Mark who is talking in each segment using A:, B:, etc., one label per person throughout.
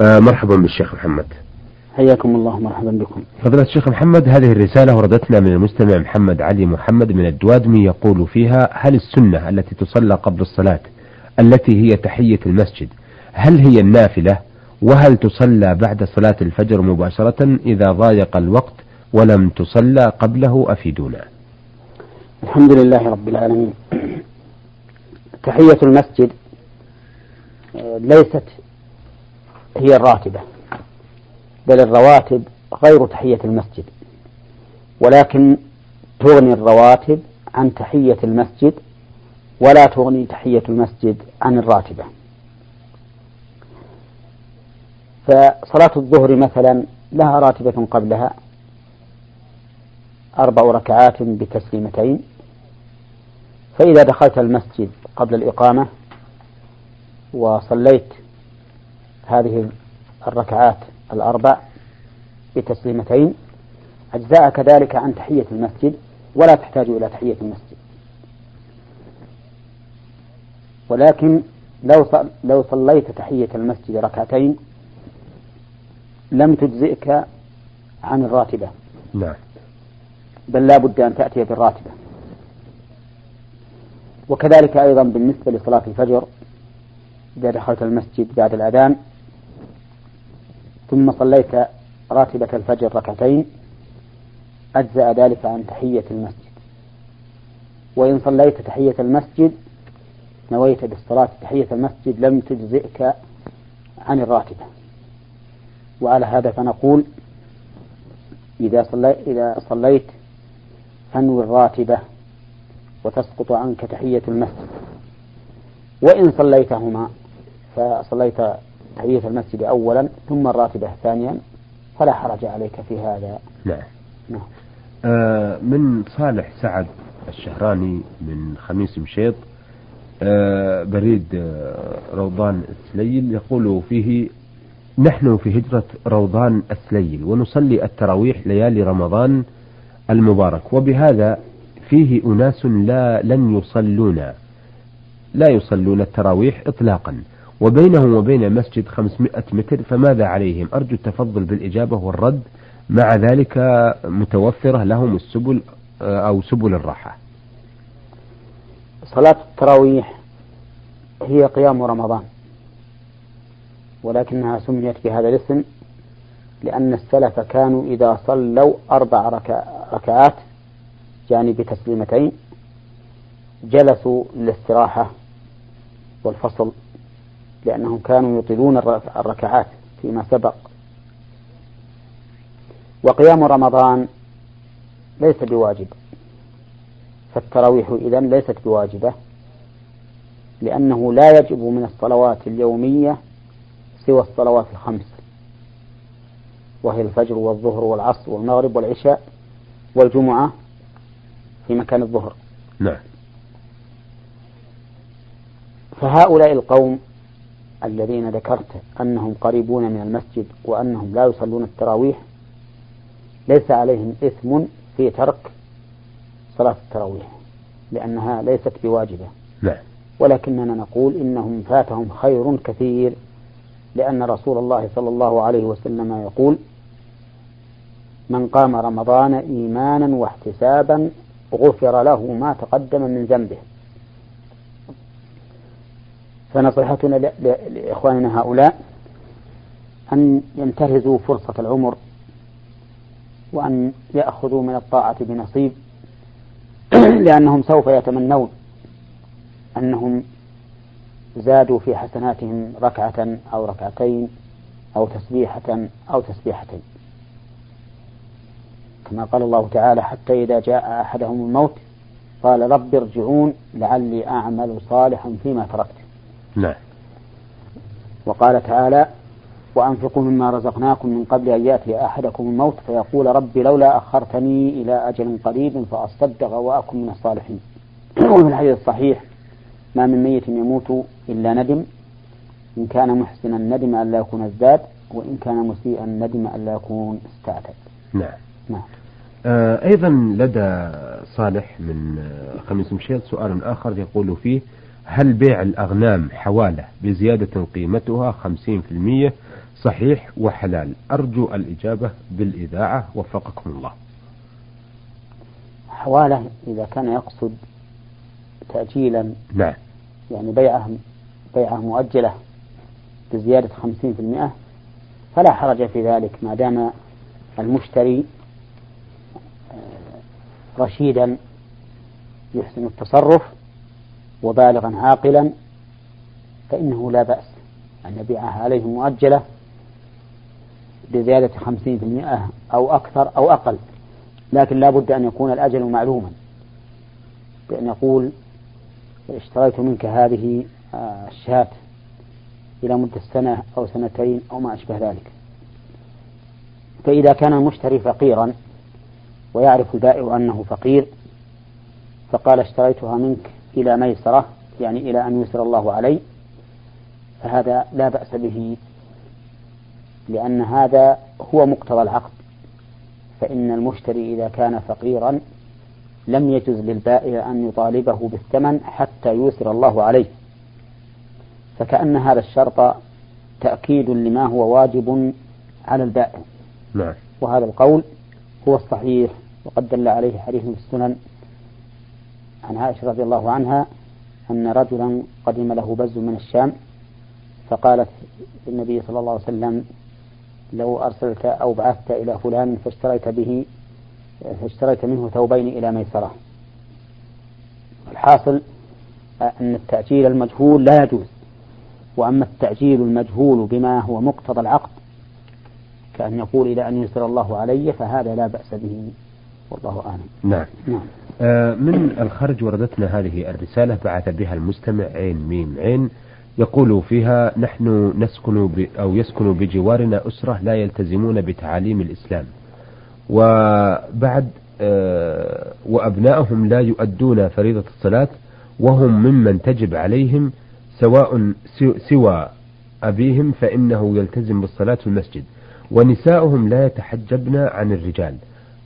A: آه مرحبا بالشيخ محمد.
B: حياكم الله مرحبا بكم.
A: فضيلة الشيخ محمد هذه الرسالة وردتنا من المستمع محمد علي محمد من الدوادمي يقول فيها هل السنة التي تصلى قبل الصلاة التي هي تحية المسجد هل هي النافلة؟ وهل تصلى بعد صلاة الفجر مباشرة إذا ضايق الوقت ولم تصلى قبله أفيدونا؟
B: الحمد لله رب العالمين. تحية المسجد آه، ليست هي الراتبة بل الرواتب غير تحية المسجد ولكن تغني الرواتب عن تحية المسجد ولا تغني تحية المسجد عن الراتبة. فصلاة الظهر مثلا لها راتبة قبلها أربع ركعات بتسليمتين فإذا دخلت المسجد قبل الإقامة وصليت هذه الركعات الأربع بتسليمتين. أجزاءك ذلك عن تحية المسجد ولا تحتاج إلى تحية المسجد. ولكن لو لو صليت تحية المسجد ركعتين لم تجزئك عن الراتبة.
A: نعم.
B: بل لا بد أن تأتي بالراتبة. وكذلك أيضا بالنسبة لصلاة الفجر إذا دخلت المسجد بعد الأذان ثم صليت راتبة الفجر ركعتين أجزأ ذلك عن تحية المسجد. وإن صليت تحية المسجد نويت بالصلاة تحية المسجد لم تجزئك عن الراتبة. وعلى هذا فنقول إذا صليت إذا صليت فانوي الراتبة وتسقط عنك تحية المسجد. وإن صليتهما فصليت تحية المسجد أولا ثم الراتبة ثانيا فلا حرج عليك في هذا.
A: نعم. نعم. آه من صالح سعد الشهراني من خميس مشيط آه بريد آه روضان السليل يقول فيه نحن في هجرة روضان السليل ونصلي التراويح ليالي رمضان المبارك وبهذا فيه أناس لا لن يصلون لا يصلون التراويح إطلاقا. وبينهم وبين المسجد 500 متر فماذا عليهم؟ أرجو التفضل بالإجابة والرد. مع ذلك متوفرة لهم السبل أو سبل الراحة.
B: صلاة التراويح هي قيام رمضان ولكنها سميت بهذا الاسم لأن السلف كانوا إذا صلوا أربع ركعات يعني بتسليمتين جلسوا للاستراحة والفصل. لأنهم كانوا يطيلون الركعات فيما سبق. وقيام رمضان ليس بواجب. فالتراويح إذن ليست بواجبة لأنه لا يجب من الصلوات اليومية سوى الصلوات الخمس. وهي الفجر والظهر والعصر والمغرب والعشاء والجمعة في مكان الظهر.
A: نعم.
B: فهؤلاء القوم الذين ذكرت أنهم قريبون من المسجد وأنهم لا يصلون التراويح ليس عليهم إثم في ترك صلاة التراويح لأنها ليست بواجبة.
A: نعم.
B: ولكننا نقول إنهم فاتهم خير كثير لأن رسول الله صلى الله عليه وسلم يقول من قام رمضان إيمانا واحتسابا غفر له ما تقدم من ذنبه. فنصيحتنا لإخواننا هؤلاء أن ينتهزوا فرصة العمر وأن يأخذوا من الطاعة بنصيب لأنهم سوف يتمنون أنهم زادوا في حسناتهم ركعة أو ركعتين أو تسبيحة أو تسبيحتين. كما قال الله تعالى حتى إذا جاء أحدهم الموت قال رب ارجعون لعلي أعمل صالحا فيما تركت.
A: نعم.
B: وقال تعالى وأنفقوا مما رزقناكم من قبل أن يأتي أحدكم الموت فيقول رب لولا أخرتني إلى أجل قريب فأصدق وأكن من الصالحين. وفي الحديث الصحيح ما من ميت يموت إلا ندم. إن كان محسنا ندم أن لا يكون ازداد وإن كان مسيئا ندم أن لا يكون استعتد
A: نعم.
B: نعم.
A: آه أيضا لدى صالح من خميس مشيط سؤال آخر يقول فيه هل بيع الأغنام حوالة بزيادة قيمتها خمسين في المية صحيح وحلال؟ أرجو الإجابة بالإذاعة وفقكم الله.
B: حوالة إذا كان يقصد تأجيلا.
A: نعم.
B: يعني بيعه بيعه مؤجلة بزيادة خمسين في المئة فلا حرج في ذلك ما دام المشتري آه، رشيدا يحسن التصرف. وبالغا عاقلا فإنه لا بأس. أن يبيعها عليه مؤجلة بزيادة خمسين في المئة أو أكثر أو أقل لكن لا بد أن يكون الأجل معلوما بأن يقول اشتريت منك هذه آه، الشاة إلى مدة سنة أو سنتين أو ما أشبه ذلك. فإذا كان المشتري فقيرا ويعرف البائع أنه فقير فقال اشتريتها منك إلى ميسرة يعني إلى أن يسر الله علي فهذا لا بأس به لأن هذا هو مقتضى العقد. فإن المشتري إذا كان فقيرا لم يجز للبائع أن يطالبه بالثمن حتى يوسر الله عليه. فكأن هذا الشرط تأكيد لما هو واجب على البائع.
A: نعم.
B: وهذا القول هو الصحيح وقد دل عليه حديث في السنن. عن عائشة رضي الله عنها أن رجلا قدم له بز من الشام فقالت النبي صلى الله عليه وسلم لو أرسلت أو بعثت إلى فلان فاشتريت به فاشتريت منه ثوبين إلى ميسرة. الحاصل أن التأجيل المجهول لا يجوز وأما التأجيل المجهول بما هو مقتضى العقد كأن يقول إلى أن يسر الله علي فهذا لا بأس به والله أعلم.
A: نعم.
B: نعم.
A: من الخرج وردتنا هذه الرسالة بعث بها المستمع عين ميم عين يقول فيها نحن نسكن ب أو يسكن بجوارنا أسرة لا يلتزمون بتعاليم الإسلام. وبعد آه وأبنائهم لا يؤدون فريضة الصلاة وهم ممن تجب عليهم سواء سوى أبيهم فإنه يلتزم بالصلاة في المسجد. ونساؤهم لا يتحجبن عن الرجال.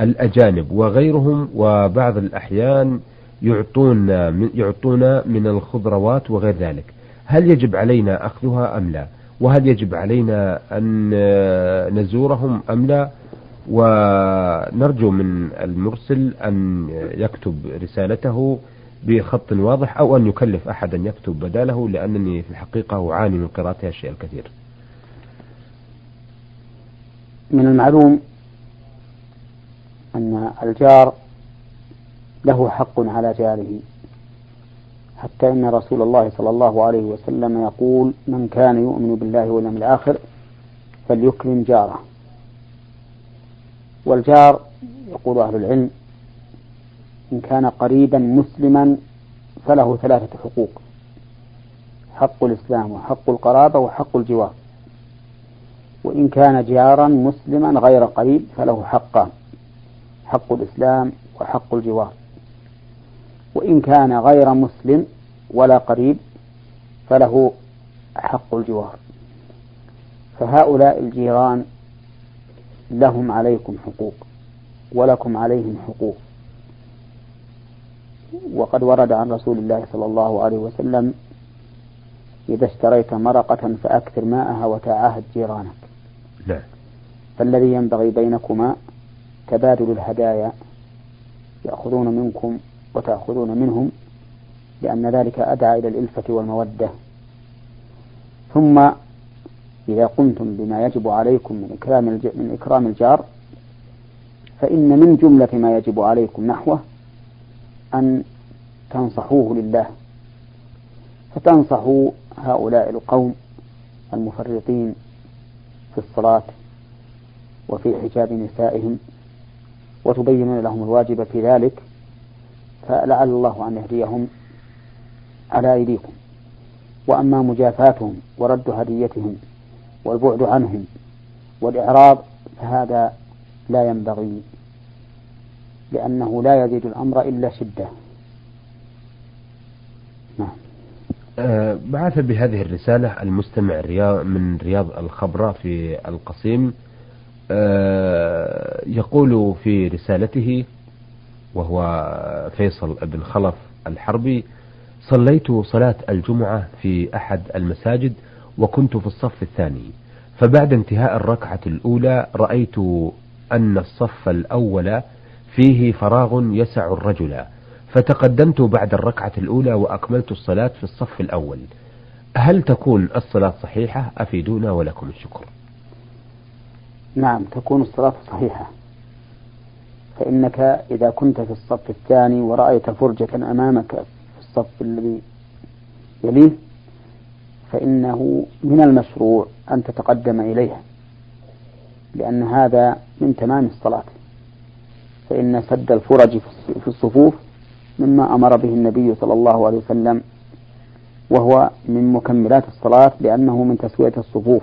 A: الأجانب وغيرهم وبعض الأحيان يعطون يعطون من الخضروات وغير ذلك. هل يجب علينا أخذها أم لا؟ وهل يجب علينا أن نزورهم أم لا؟ ونرجو من المرسل أن يكتب رسالته بخط واضح أو أن يكلف أحدا يكتب بداله لأنني في الحقيقة أعاني من قراءتها الشيء الكثير.
B: من المعلوم الجار له حق على جاره. حتى إن رسول الله صلى الله عليه وسلم يقول من كان يؤمن بالله واليوم الآخر فليكرم جاره. والجار يقول أهل العلم إن كان قريبا مسلما فله ثلاثة حقوق حق الإسلام وحق القرابة وحق الجوار. وإن كان جارا مسلما غير قريب فله حقان حق الإسلام وحق الجوار. وإن كان غير مسلم ولا قريب فله حق الجوار. فهؤلاء الجيران لهم عليكم حقوق ولكم عليهم حقوق. وقد ورد عن رسول الله صلى الله عليه وسلم إذا اشتريت مرقة فأكثر ماءها وتعاهد جيرانك.
A: نعم
B: فالذي ينبغي بينكما تبادل الهدايا يأخذون منكم وتأخذون منهم لأن ذلك أدعى إلى الإلفة والمودة. ثم إذا قمتم بما يجب عليكم من إكرام من إكرام الجار فإن من جملة ما يجب عليكم نحوه أن تنصحوه لله. فتنصحوا هؤلاء القوم المفرطين في الصلاة وفي حجاب نسائهم وتبينون لهم الواجب في ذلك فلعل الله أن يهديهم على أيديكم وأما مجافاتهم ورد هديتهم والبعد عنهم والإعراض فهذا لا ينبغي لأنه لا يزيد الأمر إلا شدة. نعم.
A: أه بعث بهذه الرسالة المستمع من رياض الخبرة في القصيم يقول في رسالته وهو فيصل بن خلف الحربي صليت صلاة الجمعة في أحد المساجد وكنت في الصف الثاني فبعد انتهاء الركعة الأولى رأيت أن الصف الأول فيه فراغ يسع الرجل فتقدمت بعد الركعة الأولى وأكملت الصلاة في الصف الأول. هل تكون الصلاة صحيحة؟ أفيدونا ولكم الشكر.
B: نعم تكون الصلاة صحيحة. فإنك إذا كنت في الصف الثاني ورأيت فرجة أمامك في الصف الذي يليه فإنه من المشروع أن تتقدم إليها لأن هذا من تمام الصلاة. فإن سد الفرج في الصفوف مما أمر به النبي صلى الله عليه وسلم وهو من مكملات الصلاة لأنه من تسوية الصفوف.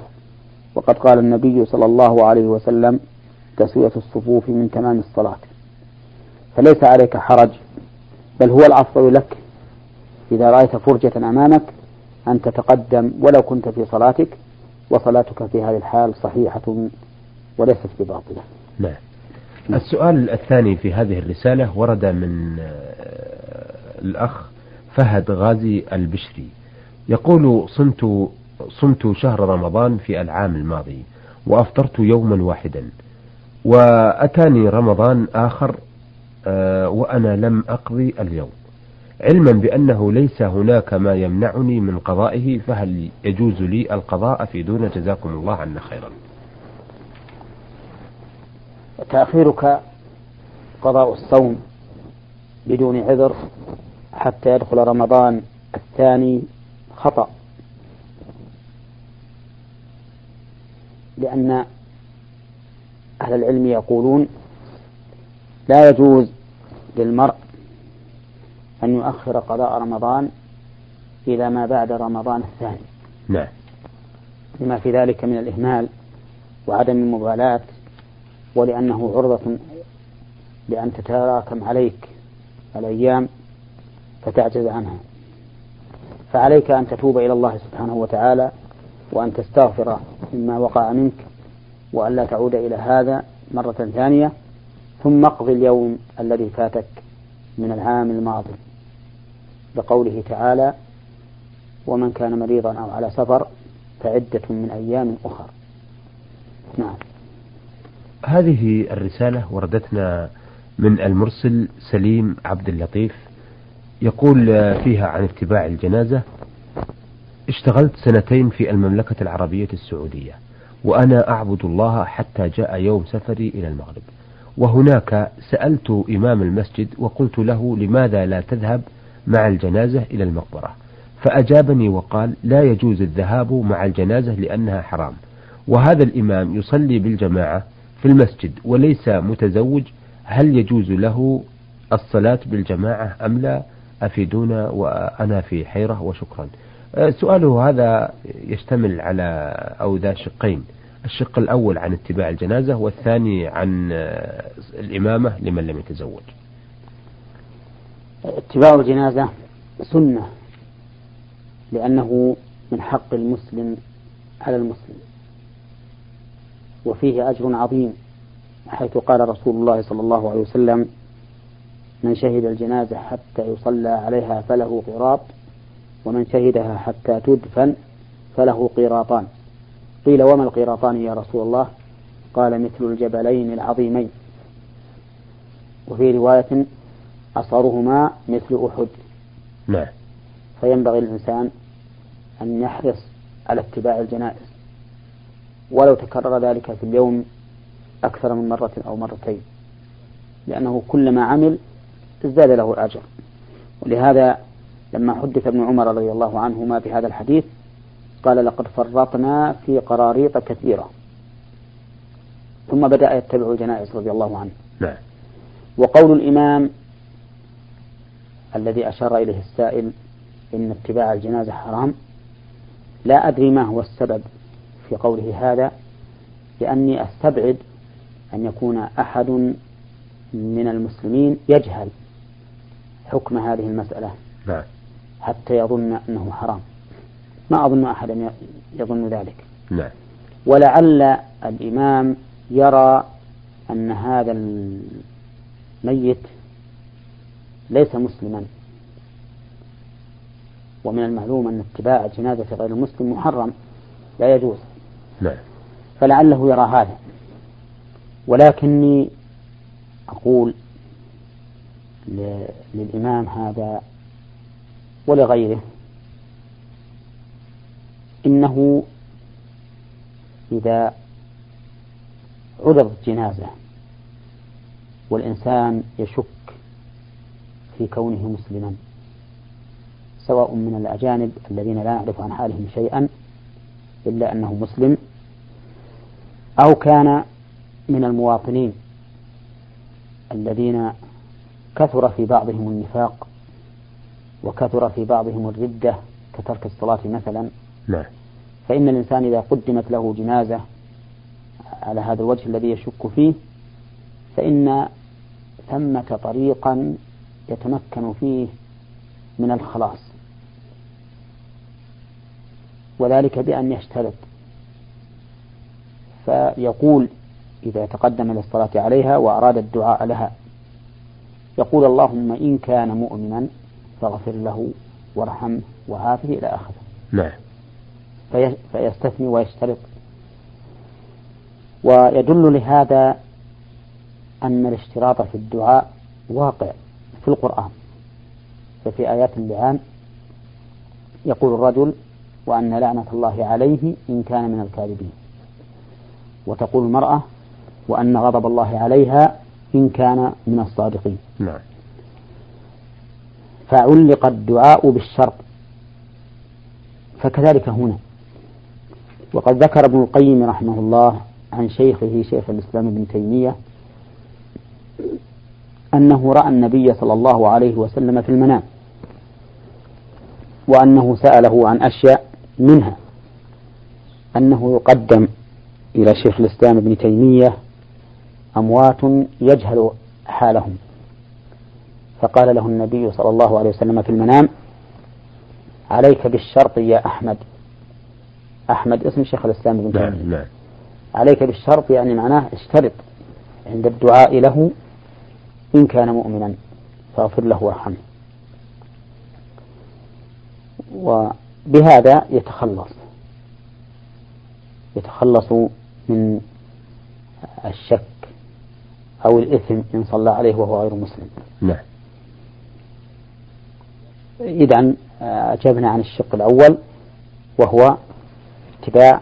B: وقد قال النبي صلى الله عليه وسلم تسوية الصفوف من تمام الصلاة. فليس عليك حرج بل هو الأفضل لك إذا رأيت فرجة أمامك أن تتقدم ولو كنت في صلاتك وصلاتك في هذه الحال صحيحة وليست بباطلة.
A: نعم. السؤال الثاني في هذه الرسالة ورد من آه، الأخ فهد غازي البشري. يقول صمت صمت شهر رمضان في العام الماضي وأفطرت يوما واحدا. وأتاني رمضان آخر آه، وأنا لم أقضي اليوم. علما بأنه ليس هناك ما يمنعني من قضائه فهل يجوز لي القضاء في دون جزاكم الله عنا خيرا؟
B: تأخيرك قضاء الصوم بدون عذر حتى يدخل رمضان الثاني خطأ. لأن أهل العلم يقولون لا يجوز للمرء أن يؤخر قضاء رمضان إلى ما بعد رمضان الثاني.
A: نعم.
B: لما في ذلك من الإهمال وعدم المبالاة ولأنه عرضة لأن تتراكم عليك الأيام فتعجز عنها. فعليك أن تتوب إلى الله سبحانه وتعالى وأن تستغفر مما وقع منك وأن لا تعود إلى هذا مرة ثانية ثم اقضي اليوم الذي فاتك من العام الماضي. بقوله تعالى ومن كان مريضا أو على سفر فعدة من أيام أخر. نعم.
A: هذه الرسالة وردتنا من المرسل سليم عبد اللطيف يقول فيها عن اتباع الجنازة اشتغلت سنتين في المملكة العربية السعودية وأنا أعبد الله حتى جاء يوم سفري إلى المغرب. وهناك سألت إمام المسجد وقلت له لماذا لا تذهب مع الجنازة إلى المقبرة؟ فأجابني وقال لا يجوز الذهاب مع الجنازة لأنها حرام. وهذا الإمام يصلي بالجماعة في المسجد وليس متزوج هل يجوز له الصلاة بالجماعة أم لا؟ أفيدونا وأنا في حيرة وشكرا. سؤاله هذا يشتمل على أو ذا شقين. الشق الأول عن اتباع الجنازة والثاني عن أه، الإمامة لمن لم يتزوج.
B: اتباع الجنازة سنة لأنه من حق المسلم على المسلم. وفيه أجر عظيم حيث قال رسول الله صلى الله عليه وسلم من شهد الجنازة حتى يصلى عليها فله قراط ومن شهدها حتى تدفن فله قيراطان. قيل وما القيراطان يا رسول الله؟ قال مثل الجبلين العظيمين. وفي رواية أصغرهما مثل أحد.
A: نعم.
B: فينبغي الإنسان أن يحرص على اتباع الجنائز. ولو تكرر ذلك في اليوم أكثر من مرة أو مرتين. لأنه كلما عمل ازداد له الأجر. ولهذا لما حدث ابن عمر رضي الله عنهما بهذا الحديث قال لقد فرطنا في قراريط كثيرة. ثم بدأ يتبع الجنائز رضي الله عنه.
A: نعم
B: وقول الإمام الذي أشار إليه السائل إن اتباع الجنازة حرام لا أدري ما هو السبب في قوله هذا لأني أستبعد أن يكون أحد من المسلمين يجهل حكم هذه المسألة.
A: نعم.
B: حتى يظن أنه حرام. ما أظن أحدا يظن ذلك.
A: نعم.
B: ولعل الإمام يرى أن هذا الميت ليس مسلما. ومن المعلوم أن اتباع جنازة غير المسلم محرم لا يجوز.
A: نعم.
B: فلعله يرى هذا. ولكني أقول للإمام هذا ولغيره. إنه إذا عرضت جنازة والإنسان يشك في كونه مسلما سواء من الأجانب الذين لا نعرف عن حالهم شيئا إلا أنه مسلم أو كان من المواطنين الذين كثر في بعضهم النفاق وكثر في بعضهم الردة كترك الصلاة مثلا.
A: نعم
B: فإن الإنسان إذا قدمت له جنازة على هذا الوجه الذي يشك فيه فإن ثمة طريقا يتمكن فيه من الخلاص. وذلك بأن يشترط. فيقول إذا تقدم للصلاة عليها وأراد الدعاء لها يقول اللهم إن كان مؤمنا فاغفر له وارحمه وعافه إلى آخره.
A: نعم.
B: فيستثني ويشترط. ويدل لهذا أن الاشتراط في الدعاء واقع في القرآن. ففي آيات اللعان يقول الرجل وأن لعنة الله عليه إن كان من الكاذبين. وتقول المرأة وأن غضب الله عليها إن كان من الصادقين.
A: نعم.
B: فعلق الدعاء بالشرط. فكذلك هنا. وقد ذكر ابن القيم رحمه الله عن شيخه شيخ الإسلام ابن تيمية أنه رأى النبي صلى الله عليه وسلم في المنام وأنه سأله عن أشياء منها. أنه يقدم إلى شيخ الإسلام ابن تيمية أموات يجهل حالهم. فقال له النبي صلى الله عليه وسلم في المنام عليك بالشرط يا أحمد. أحمد اسم شيخ الإسلام ابن تيمية. عليك بالشرط يعني معناه اشترط عند الدعاء له إن كان مؤمنا فاغفر له وارحمه. وبهذا يتخلص. يتخلص من الشك أو الإثم إن صلى عليه وهو غير مسلم.
A: نعم.
B: إذا أجبنا عن الشق الأول وهو اتباع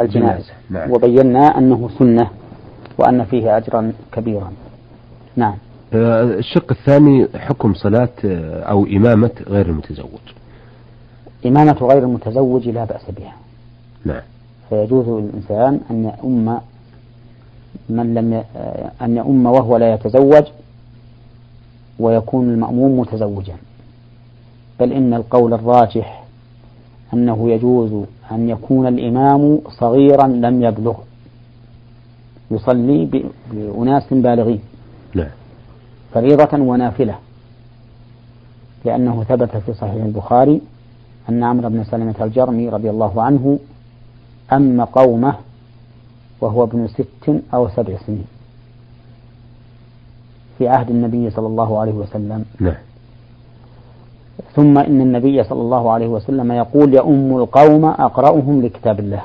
B: الجنازة.
A: نعم.
B: وبينا أنه سنة وأن فيه أجرا كبيرا. نعم.
A: آه، الشق الثاني حكم صلاة آه، أو إمامة غير المتزوج.
B: إمامة غير المتزوج لا بأس بها.
A: نعم.
B: فيجوز للإنسان أن يؤم من لم ي... أن يؤم وهو لا يتزوج ويكون المأموم متزوجا. بل إن القول الراجح أنه يجوز أن يكون الإمام صغيرا لم يبلغ. يصلي. بأناس بالغين.
A: نعم
B: فريضة ونافلة. لأنه ثبت في صحيح البخاري أن عمرو بن سلمة الجرمي رضي الله عنه أم قومه وهو ابن ست أو سبع سنين. في عهد النبي صلى الله عليه وسلم.
A: نعم
B: ثم إن النبي صلى الله عليه وسلم يقول يؤم القوم أقرأهم لكتاب الله.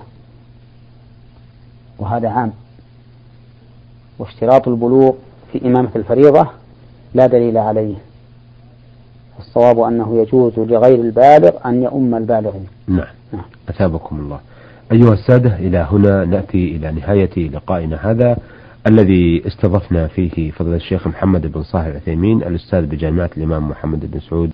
B: وهذا عام. واشتراط البلوغ في إمامة الفريضة لا دليل عليه. الصواب أنه يجوز لغير البالغ أن يؤم البالغين.
A: نعم.
B: نعم.
A: أثابكم الله. أيها السادة إلى هنا نأتي إلى نهاية لقائنا هذا الذي استضفنا فيه فضل الشيخ محمد بن صالح العثيمين الأستاذ بجامعة الإمام محمد بن سعود.